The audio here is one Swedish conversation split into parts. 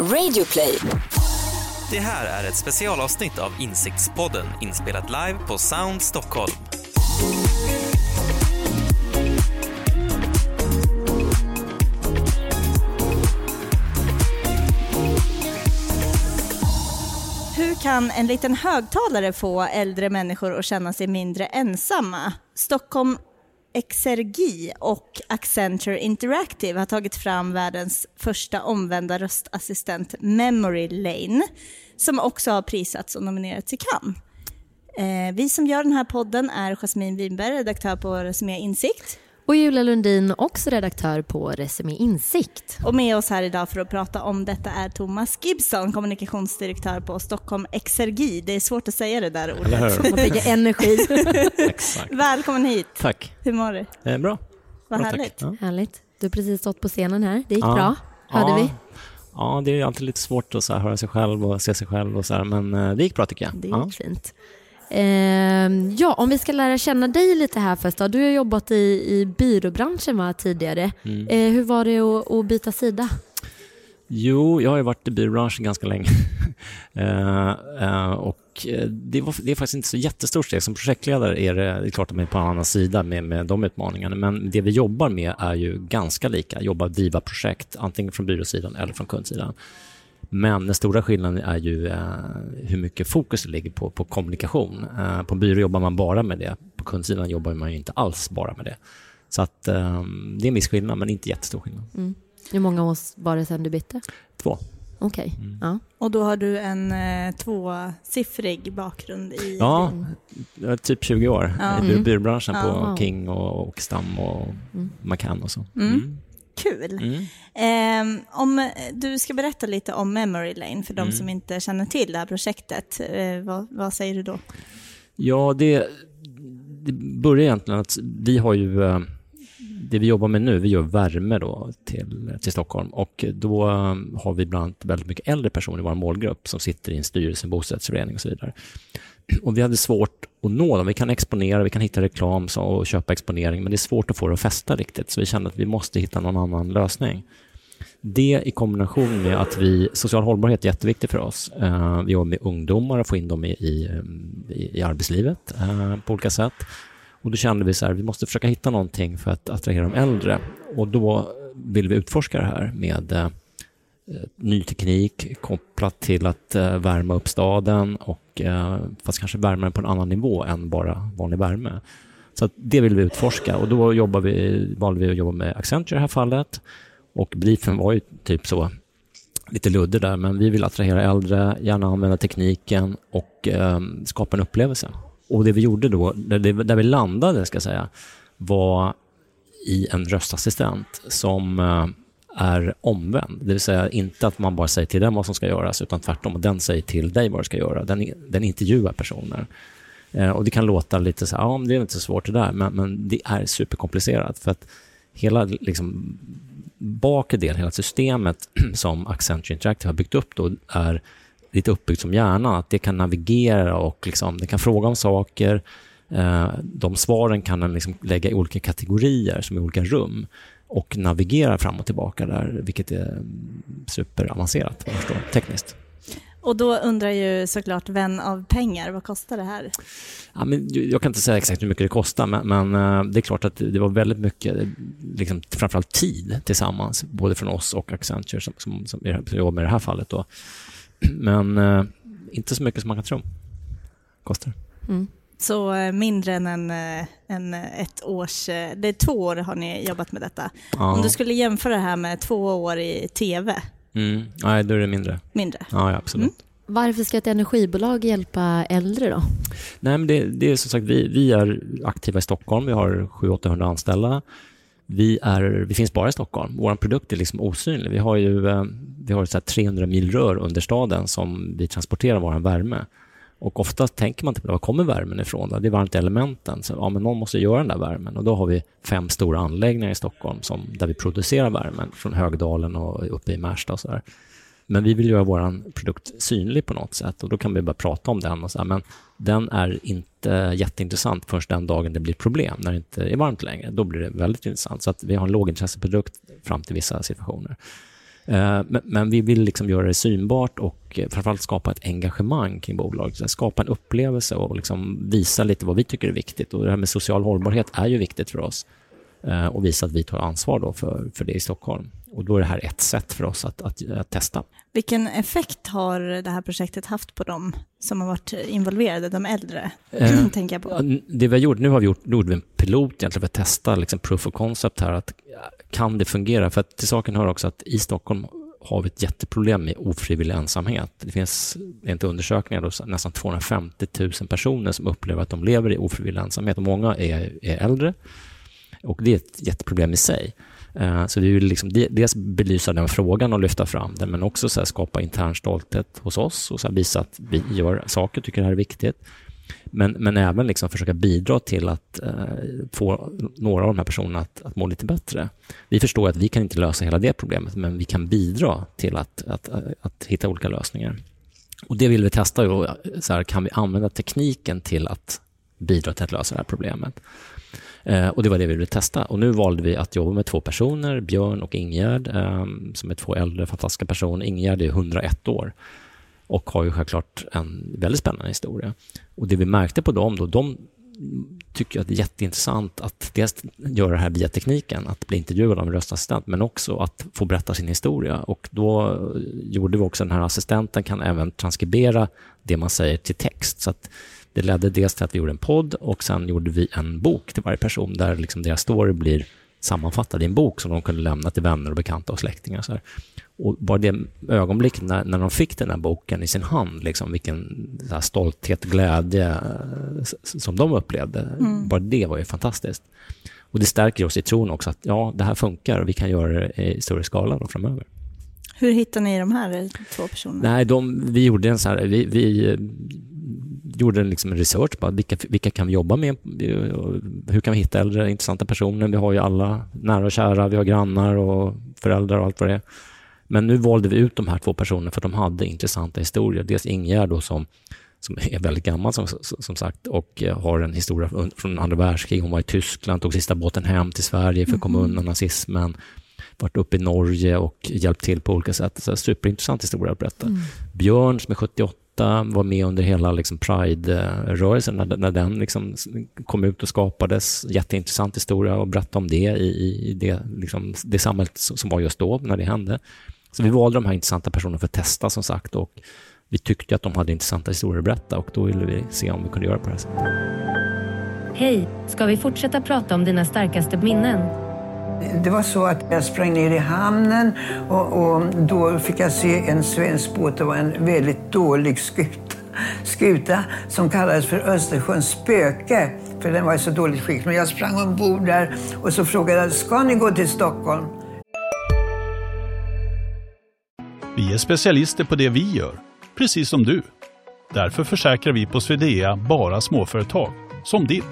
Radioplay. Det här är ett specialavsnitt av Insiktspodden inspelat live på Sound Stockholm. Hur kan en liten högtalare få äldre människor att känna sig mindre ensamma? Stockholm Exergi och Accenture Interactive har tagit fram världens första omvända röstassistent Memory Lane som också har prisats och nominerats i Cannes. Eh, vi som gör den här podden är Jasmine Winberg, redaktör på Resumé Insikt. Och Julia Lundin, också redaktör på Resumé Insikt. Och med oss här idag för att prata om detta är Thomas Gibson, kommunikationsdirektör på Stockholm Exergi. Det är svårt att säga det där ordet. Eller hur? Man tänker energi. Exakt. Välkommen hit. Tack. Hur mår du? Eh, bra. Vad bra, härligt. Tack. Ja. Härligt. Du har precis stått på scenen här. Det gick Ja. bra, hörde ja. vi. Ja, det är alltid lite svårt att så här, höra sig själv och se sig själv och så här, men eh, det gick bra tycker jag. Det ja. gick fint. Ehm, ja, om vi ska lära känna dig lite här först då. Du har jobbat i, i byråbranschen va, tidigare. Mm. Eh, hur var det att, att byta sida? Jo, jag har ju varit i byråbranschen ganska länge. Eh, eh, och eh, det, var, det är faktiskt inte så jättestort steg. Som projektledare är det, det är klart att man är på en annan sida med, med de utmaningarna, men det vi jobbar med är ju ganska lika. Jobba driva projekt, antingen från byråsidan eller från kundsidan. Men den stora skillnaden är ju eh, hur mycket fokus det ligger på, på kommunikation. Eh, på byrå jobbar man bara med det. På kundsidan jobbar man ju inte alls bara med det. Så att, eh, det är en viss skillnad, men inte jättestor skillnad. Mm. Hur många år var det sedan du bytte? Två. Okej. Mm. Ja. Och då har du en eh, tvåsiffrig bakgrund i... Ja, jag är typ 20 år Ja. i by- Mm. byråbranschen Ja. på Wow. King och, och Stam och Mm. McCann och så. Mm. Kul. Mm. Ehm, om du ska berätta lite om Memory Lane för de Mm. som inte känner till det här projektet, eh, vad, vad säger du då? Ja, det, det börjar egentligen att vi har ju eh, det vi jobbar med nu, vi gör värme då till, till Stockholm och då eh, har vi bland annat väldigt mycket äldre personer i vår målgrupp som sitter i en styrelse, en bostadsrättsförening och så vidare. Och vi hade svårt att nå dem. Vi kan exponera, vi kan hitta reklam och köpa exponering, men det är svårt att få det att fästa riktigt, så vi kände att vi måste hitta någon annan lösning. Det i kombination med att vi, social hållbarhet är jätteviktigt för oss. Eh, vi jobbar med ungdomar och får in dem i, i, i, arbetslivet eh, på olika sätt. Och då kände vi så här, vi måste försöka hitta någonting för att attrahera de äldre. Och då vill vi utforska det här med eh, Eh, ny teknik kopplat till att eh, värma upp staden och eh, fast kanske värma den på en annan nivå än bara vanlig värme. Så att det vill vi utforska och då jobbar vi, valde vi att jobba med Accenture i det här fallet och briefen var ju typ så lite luddig där, men vi vill attrahera äldre, gärna använda tekniken och eh, skapa en upplevelse. Och det vi gjorde då, där, där vi landade ska jag säga, var i en röstassistent som eh, är omvänd. Det vill säga inte att man bara säger till den vad som ska göras, utan tvärtom, den säger till dig vad du ska göra. Den, den intervjuar personer. Eh, och det kan låta lite så här, ja, det är inte så svårt det där, men, men det är superkomplicerat. För att hela liksom, bakre delen, hela systemet som Accenture Interactive har byggt upp då är lite uppbyggt som hjärnan, att det kan navigera och liksom, det kan fråga om saker. Eh, de svaren kan den liksom lägga i olika kategorier, som i olika rum och navigera fram och tillbaka där, vilket är superavancerat, förstår, tekniskt. Och då undrar ju såklart vän av pengar, vad kostar det här? Ja, men jag kan inte säga exakt hur mycket det kostar, men, men eh, det är klart att det var väldigt mycket, liksom, framförallt tid tillsammans, både från oss och Accenture som, som, som jobbar med det här fallet. Då. Men eh, inte så mycket som man kan tro. Kostar. Mm. Så eh, mindre än en, eh, en eh, ett års, det är två år har ni jobbat med detta. Ja. Om du skulle jämföra det här med två år i tv, mm. Nej, då är det mindre. mindre. Ja, ja absolut. Mm. Varför ska ett energibolag hjälpa äldre då? Nej, men det, det är som sagt, vi, vi är aktiva i Stockholm. Vi har 700-800 anställda. Vi, är, vi finns bara i Stockholm. Vår produkt är liksom osynlig. Vi har ju vi har så här 300 mil rör under staden som vi transporterar vår värme. Och ofta tänker man typ, inte på var kommer värmen ifrån? Det är varmt i elementen. Så, ja, men någon måste göra den där värmen. Och då har vi fem stora anläggningar i Stockholm som, där vi producerar värmen från Högdalen och uppe i Märsta och så där. Men vi vill göra vår produkt synlig på något sätt och då kan vi bara prata om den och så här, men den är inte jätteintressant förrän den dagen det blir problem, när det inte är varmt längre. Då blir det väldigt intressant. Så att vi har en lågintresseprodukt fram till vissa situationer. Eh, men, men vi vill liksom göra det synbart och eh, framförallt skapa ett engagemang kring bolaget. Skapa en upplevelse och liksom visa lite vad vi tycker är viktigt. Och det här med social hållbarhet är ju viktigt för oss. Eh, Och visa att vi tar ansvar då för, för det i Stockholm. Och då är det här ett sätt för oss att, att, att testa. Vilken effekt har det här projektet haft på dem som har varit involverade, de äldre? Eh, tänker jag Ja, på. det vi har gjort, nu har vi gjort, gjorde en pilot egentligen för att testa liksom proof of concept här. Att, kan det fungera? För att till saken hör också att i Stockholm har vi ett jätteproblem med ofrivillig ensamhet. Det finns enligt undersökningar då, nästan 250 000 personer som upplever att de lever i ofrivillig ensamhet och många är, är äldre. Och det är ett jätteproblem i sig. Eh, så vi vill liksom dels belysa den frågan och lyfta fram den, men också så här skapa intern stolthet hos oss och så här visa att vi gör saker, tycker det här är viktigt. Men, men även liksom försöka bidra till att eh, få några av de här personerna att, att må lite bättre. Vi förstår att vi kan inte lösa hela det problemet, men vi kan bidra till att, att, att, att hitta olika lösningar. Och Det vill vi testa. Så här, kan vi använda tekniken till att bidra till att lösa det här problemet? Eh, och Det var det vi ville testa. Och Nu valde vi att jobba med två personer, Björn och Ingegärd, eh, som är två äldre fantastiska personer. Ingegärd är 101 år och har ju självklart en väldigt spännande historia. Och Det vi märkte på dem, då, de tycker att det är jätteintressant att dels göra det här via tekniken, att bli intervjuad av en röstassistent, men också att få berätta sin historia. Och Då gjorde vi också den här assistenten kan även transkribera det man säger till text. Så att det ledde dels till att vi gjorde en podd och sen gjorde vi en bok till varje person där liksom deras story blir sammanfattad i en bok som de kunde lämna till vänner och bekanta och släktingar. Så här. Och bara det ögonblick när, när de fick den här boken i sin hand, liksom, vilken stolthet, glädje eh, som de upplevde, bara det var ju fantastiskt. Och det stärker oss i tron också att ja, det här funkar och vi kan göra det i större skala framöver. Hur hittar ni de här två personerna? Nej, de, vi gjorde en så här, vi, vi eh, gjorde en liksom en research på vilka, vilka kan vi jobba med, hur kan vi hitta äldre intressanta personer? Vi har ju alla nära och kära, vi har grannar och föräldrar och allt vad det är. Men nu valde vi ut de här två personerna för de hade intressanta historier. Dels Ingegärd då som, som är väldigt gammal som, som sagt och eh, har en historia från- från andra världskriget. Hon var i Tyskland, tog sista båten hem till Sverige för att komma undan nazismen. Varit uppe i Norge och hjälpt till på olika sätt. Så superintressant historia att berätta. Björn som är 78 var med under hela liksom Pride-rörelsen när, när den liksom kom ut och skapades. Jätteintressant historia och berätta om det i, i det, liksom, det samhället som som var just då när det hände. Så vi valde de här intressanta personerna för att testa som sagt och vi tyckte att de hade intressanta historier att berätta och då ville vi se om vi kunde göra på det här sättet. Hej, ska vi fortsätta prata om dina starkaste minnen? Det var så att jag sprang ner i hamnen och, och då fick jag se en svensk båt. Det var en väldigt dålig skuta, skuta som kallades för Östersjöns spöke. För den var i så dåligt skick. Men jag sprang ombord där och så frågade jag, ska ni gå till Stockholm? Vi är specialister på det vi gör, precis som du. Därför försäkrar vi på Swedea bara småföretag, som ditt.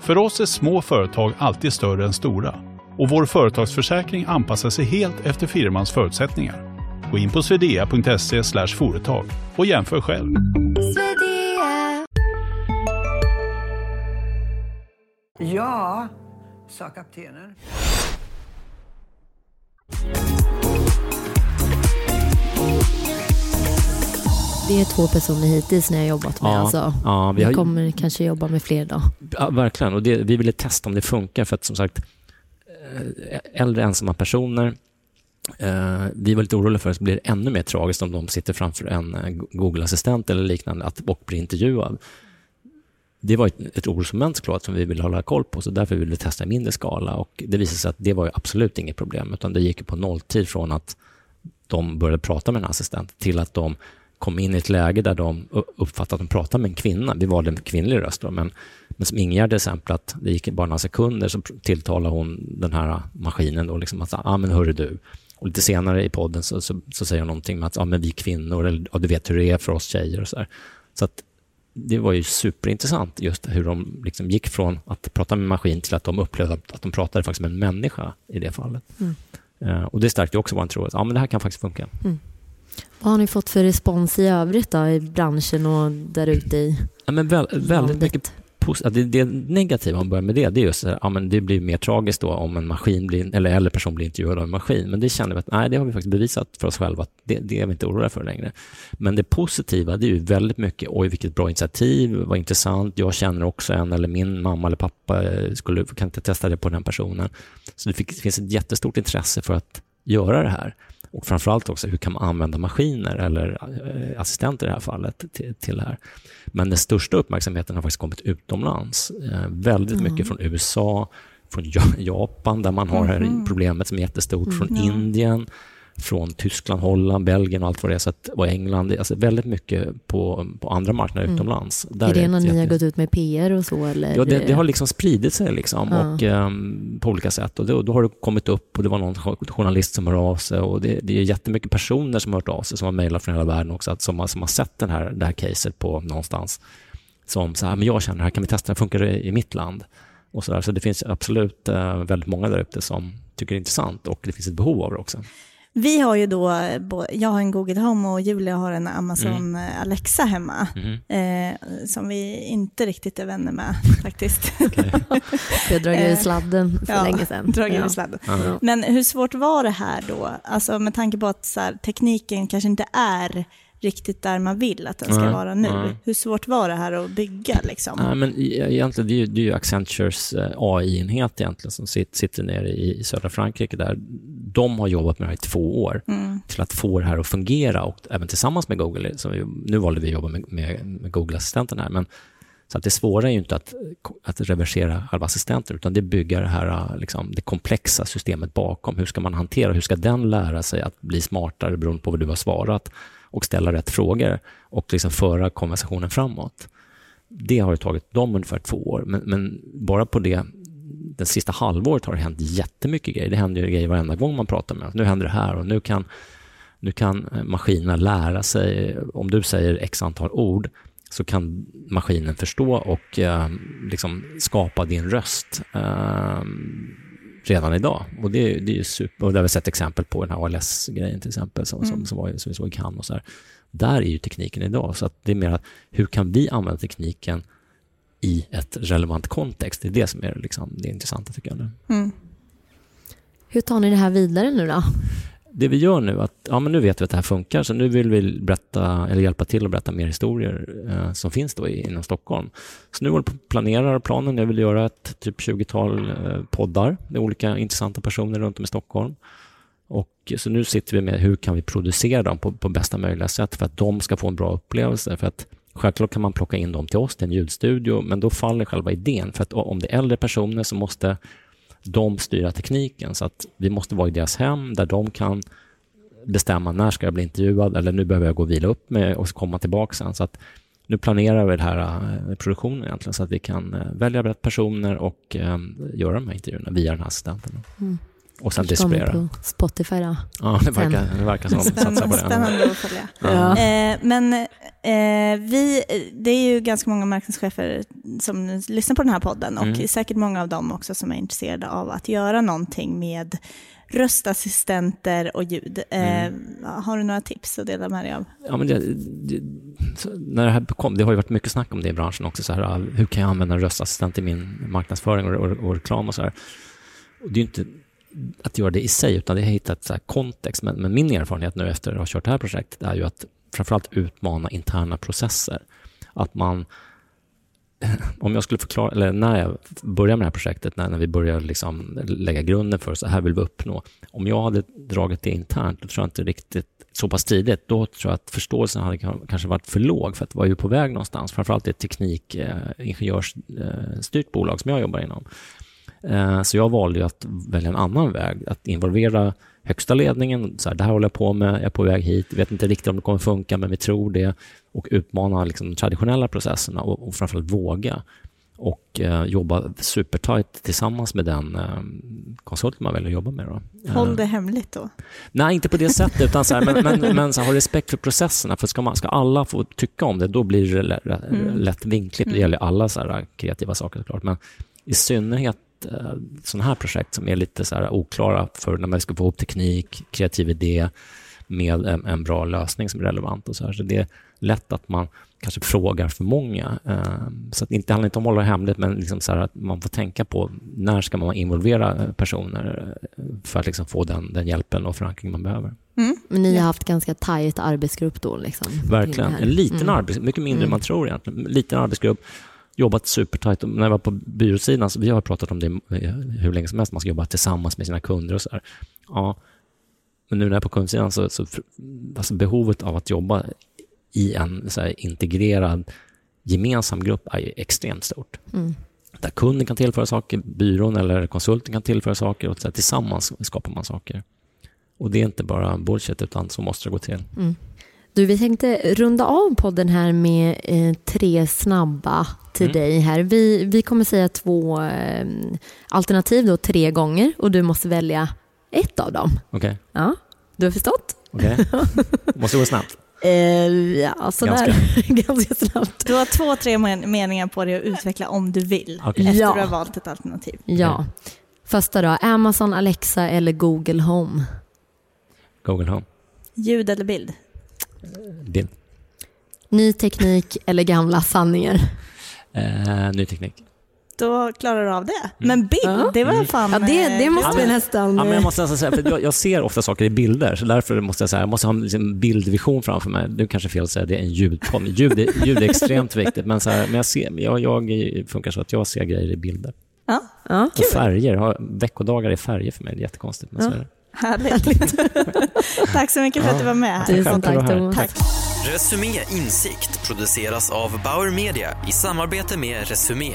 För oss är små företag alltid större än stora och vår företagsförsäkring anpassar sig helt efter firmans förutsättningar. Gå in på swedea.se företag och jämför själv. Ja, sa kaptenen. Det är två personer hittills ni har jobbat med Ja, alltså. ja, vi vi har- kommer kanske jobba med fler då. Ja, verkligen. Och det, vi ville testa om det funkar för att som sagt, Eh, äldre ensamma personer, eh, vi var lite oroliga för att det blir ännu mer tragiskt om de sitter framför en eh, Google-assistent eller liknande att, och blir intervjuad. Det var ett, ett orosmoment såklart som vi ville hålla koll på, så därför ville vi testa i mindre skala. Och det visade sig att det var ju absolut inget problem, utan det gick ju på nolltid från att de började prata med en assistent till att de kom in i ett läge där de uppfattade att de pratade med en kvinna. Vi valde en kvinnlig röst då, men, men som Ingegärd till exempel, att det gick bara några sekunder så tilltalade hon den här maskinen då, liksom att, ah, men hörru du. Och lite senare i podden så, så, så säger hon någonting med att, ah, men vi kvinnor, eller ja, du vet hur det är för oss tjejer och så här. Så att det var ju superintressant just hur de liksom gick från att prata med maskin till att de upplevde att, de pratade faktiskt med en människa i det fallet. Eh, och det stärkte också vår tro att ja, men det här kan faktiskt funka. Vad har ni fått för respons i övrigt då i branschen och där ute i Ja, men väl, väldigt landet? mycket det, det negativa, om man börjar med det, det är just att ja, men det blir mer tragiskt då om en maskin blir, eller äldre person blir intervjuad av en maskin. Men det känner vi att nej, det har vi faktiskt bevisat för oss själva att det, det är vi inte oroliga för längre. Men det positiva, det är ju väldigt mycket, oj vilket bra initiativ, vad intressant, jag känner också en, eller min mamma eller pappa, eh, skulle, kan inte testa det på den personen. Så det finns ett jättestort intresse för att göra det här. Och framförallt också hur kan man använda maskiner eller eh, assistenter i det här fallet till, till det här. Men den största uppmärksamheten har faktiskt kommit utomlands. Eh, väldigt mm. mycket från USA, från Japan där man har det här mm. problemet som är jättestort, från mm. Indien, från Tyskland, Holland, Belgien och allt vad det är, så att, och England. Alltså väldigt mycket på, på andra marknader mm. utomlands. Där är det när ni har gått ut med PR och så? Eller? Ja, det, det har liksom spridit sig liksom, ja. och, um, på olika sätt. Och det, då har det kommit upp och det var någon journalist som hör av sig och det, det är jättemycket personer som har hört av sig, som har mejlat från hela världen också, att, som, har, som har sett den här, det här caset på någonstans. Som så här, men jag känner det här, kan vi testa, funkar det i mitt land? Och så, där. så det finns absolut uh, väldigt många där ute som tycker det är intressant och det finns ett behov av det också. Vi har ju då, jag har en Google Home och Julia har en Amazon mm. Alexa hemma. Mm. Eh, som vi inte riktigt är vänner med faktiskt. Vi har dragit ur eh, sladden för ja, länge sedan. Dragit ja. sladden. Ja. Men hur svårt var det här då? Alltså med tanke på att så här, tekniken kanske inte är riktigt där man vill att den ska mm. vara nu. Mm. Hur svårt var det här att bygga? Liksom? Ja, men egentligen, det är ju, det är ju Accentures eh, AI-enhet egentligen som sitter nere i södra Frankrike. där. De har jobbat med det här i två år mm. till att få det här att fungera och även tillsammans med Google. Så vi, nu valde vi att jobba med, med, med Google-assistenten här. Men, så att det svåra är ju inte att, att reversera själva assistenten utan det bygga det här liksom, det komplexa systemet bakom. Hur ska man hantera, hur ska den lära sig att bli smartare beroende på vad du har svarat? Och ställa rätt frågor och liksom föra konversationen framåt. Det har tagit dem ungefär två år, men, men bara på det det sista halvåret har det hänt jättemycket grejer. Det händer ju grejer varenda gång man pratar med Nu händer det här och nu kan, nu kan eh, maskinerna lära sig. Om du säger x antal ord så kan maskinen förstå och eh, liksom skapa din röst. Eh, redan idag. Och det, det är super, och det har vi sett exempel på den här ALS-grejen till exempel, som, mm. som, som, var, som vi såg i Cannes och så här. Där är ju tekniken idag, så att det är mer att hur kan vi använda tekniken i ett relevant kontext? Det är det som är liksom, det intressanta tycker jag. Mm. Hur tar ni det här vidare nu då? Det vi gör nu, att ja, men nu vet vi att det här funkar, så nu vill vi berätta, eller hjälpa till att berätta mer historier eh, som finns då inom Stockholm. Så nu planerar planen, jag vill göra ett typ 20-tal eh, poddar med olika intressanta personer runt om i Stockholm. Och, så nu sitter vi med hur kan vi producera dem på, på bästa möjliga sätt för att de ska få en bra upplevelse. För att Självklart kan man plocka in dem till oss till en ljudstudio, men då faller själva idén. För att om det är äldre personer som måste de styra tekniken. Så att vi måste vara i deras hem där de kan bestämma när ska jag bli intervjuad eller nu behöver jag gå och vila upp mig och komma tillbaka sen. Så att nu planerar vi den här uh, produktionen egentligen så att vi kan uh, välja rätt personer och um, göra de här intervjuerna via den här assistenten. Mm. Och sen distribuera. på Spotify då? Ja, det verkar, det verkar som. Spännande, på det. Spännande att följa. Ja. Eh, men eh, vi, det är ju ganska många marknadschefer som lyssnar på den här podden och mm. säkert många av dem också som är intresserade av att göra någonting med röstassistenter och ljud. Eh, mm. Har du några tips att dela med dig av? Ja, men det, det, när det här kom, det har ju varit mycket snack om det i branschen också, så här, hur kan jag använda en röstassistent i min marknadsföring och, och, och reklam och så här. Och det är inte att göra det i sig, utan det är att hitta ett kontext. Men, men, min erfarenhet nu efter att ha kört det här projektet är ju att framförallt utmana interna processer. Att man om jag skulle förklara, eller när jag började med det här projektet, när, när vi började liksom lägga grunden för så här vill vi uppnå. Om jag hade dragit det internt, då tror jag inte riktigt så pass tidigt, då tror jag att förståelsen hade kanske varit för låg, för att var ju på väg någonstans, framförallt i ett teknikingenjörsstyrt eh, bolag som jag jobbar inom. Eh, så jag valde att välja en annan väg, att involvera högsta ledningen. Så här, det här håller jag på med, jag är på väg hit, vet inte riktigt om det kommer funka, men vi tror det. Och utmana liksom, de traditionella processerna och, och framförallt våga. Och eh, jobba supertajt tillsammans med den eh, konsulten man väljer att jobba med. Då. Håll det hemligt då? Nej, inte på det sättet, utan så här, men, men, men så här, ha respekt för processerna. För ska, man, ska alla få tycka om det, då blir det lätt, mm. lätt vinkligt. Det mm. gäller alla så här, kreativa saker såklart, men i synnerhet eh, sådana här projekt som är lite så här oklara för när man ska få ihop teknik, kreativ idé, med en, en bra lösning som är relevant. och så, här. så Det är lätt att man kanske frågar för många. Eh, så att det inte handlar inte om att hålla det hemligt, men liksom så att man får tänka på när ska man involvera personer eh, för att liksom få den, den hjälpen och förankring man behöver. Mm. Men ni har haft ganska tajt arbetsgrupp då? Liksom, Verkligen. En liten mm. arbetsgrupp, mycket mindre än Mm. man tror egentligen. En liten arbetsgrupp, jobbat supertajt. När jag var på byråsidan, så vi har pratat om det eh, hur länge som helst, man ska jobba tillsammans med sina kunder och så här. Ja, men nu när jag är på kundsidan så, så alltså behovet av att jobba i en så integrerad gemensam grupp är ju extremt stort. Mm. Där kunden kan tillföra saker, byrån eller konsulten kan tillföra saker och så här, tillsammans skapar man saker. Och det är inte bara bullshit, utan så måste det gå till. Mm. Du, vi tänkte runda av podden här med eh, tre snabba till Mm. dig här. Vi, vi kommer säga två eh, alternativ då tre gånger och du måste välja ett av dem. Okej? Ja, du har förstått? Okej? Måste gå snabbt. Eh, ja, sådär. Ganska snabbt. Du har två, tre men- meningar på dig att utveckla om du vill. Okej. Efter Ja. du har valt ett alternativ. Ja. Första då, Amazon, Alexa eller Google Home? Google Home. Ljud eller bild? Bild. Ny teknik eller gamla sanningar? Eh, ny teknik. Då klarar du av det. Men bild, Ja. det var fan... Ja, det, det eh, måste vi men- nästan... Ja, men jag måste nästan säga, för jag, jag ser ofta saker i bilder, så därför måste jag säga, jag måste ha en liksom, bildvision framför mig. Är kanske fel att säga, det är en ljudpodd. Ljud, är- ljud är extremt viktigt, men, så här, men jag, ser, jag, jag funkar så att jag ser grejer i bilder. Ja, ja. Och färger, veckodagar i färger för mig, det är jättekonstigt. Men så Ja. är det. Härligt. tack så mycket för att du var med här. Tusen tack. Thomas. Tack. Resumé Insikt produceras av Bauer Media i samarbete med Resumé.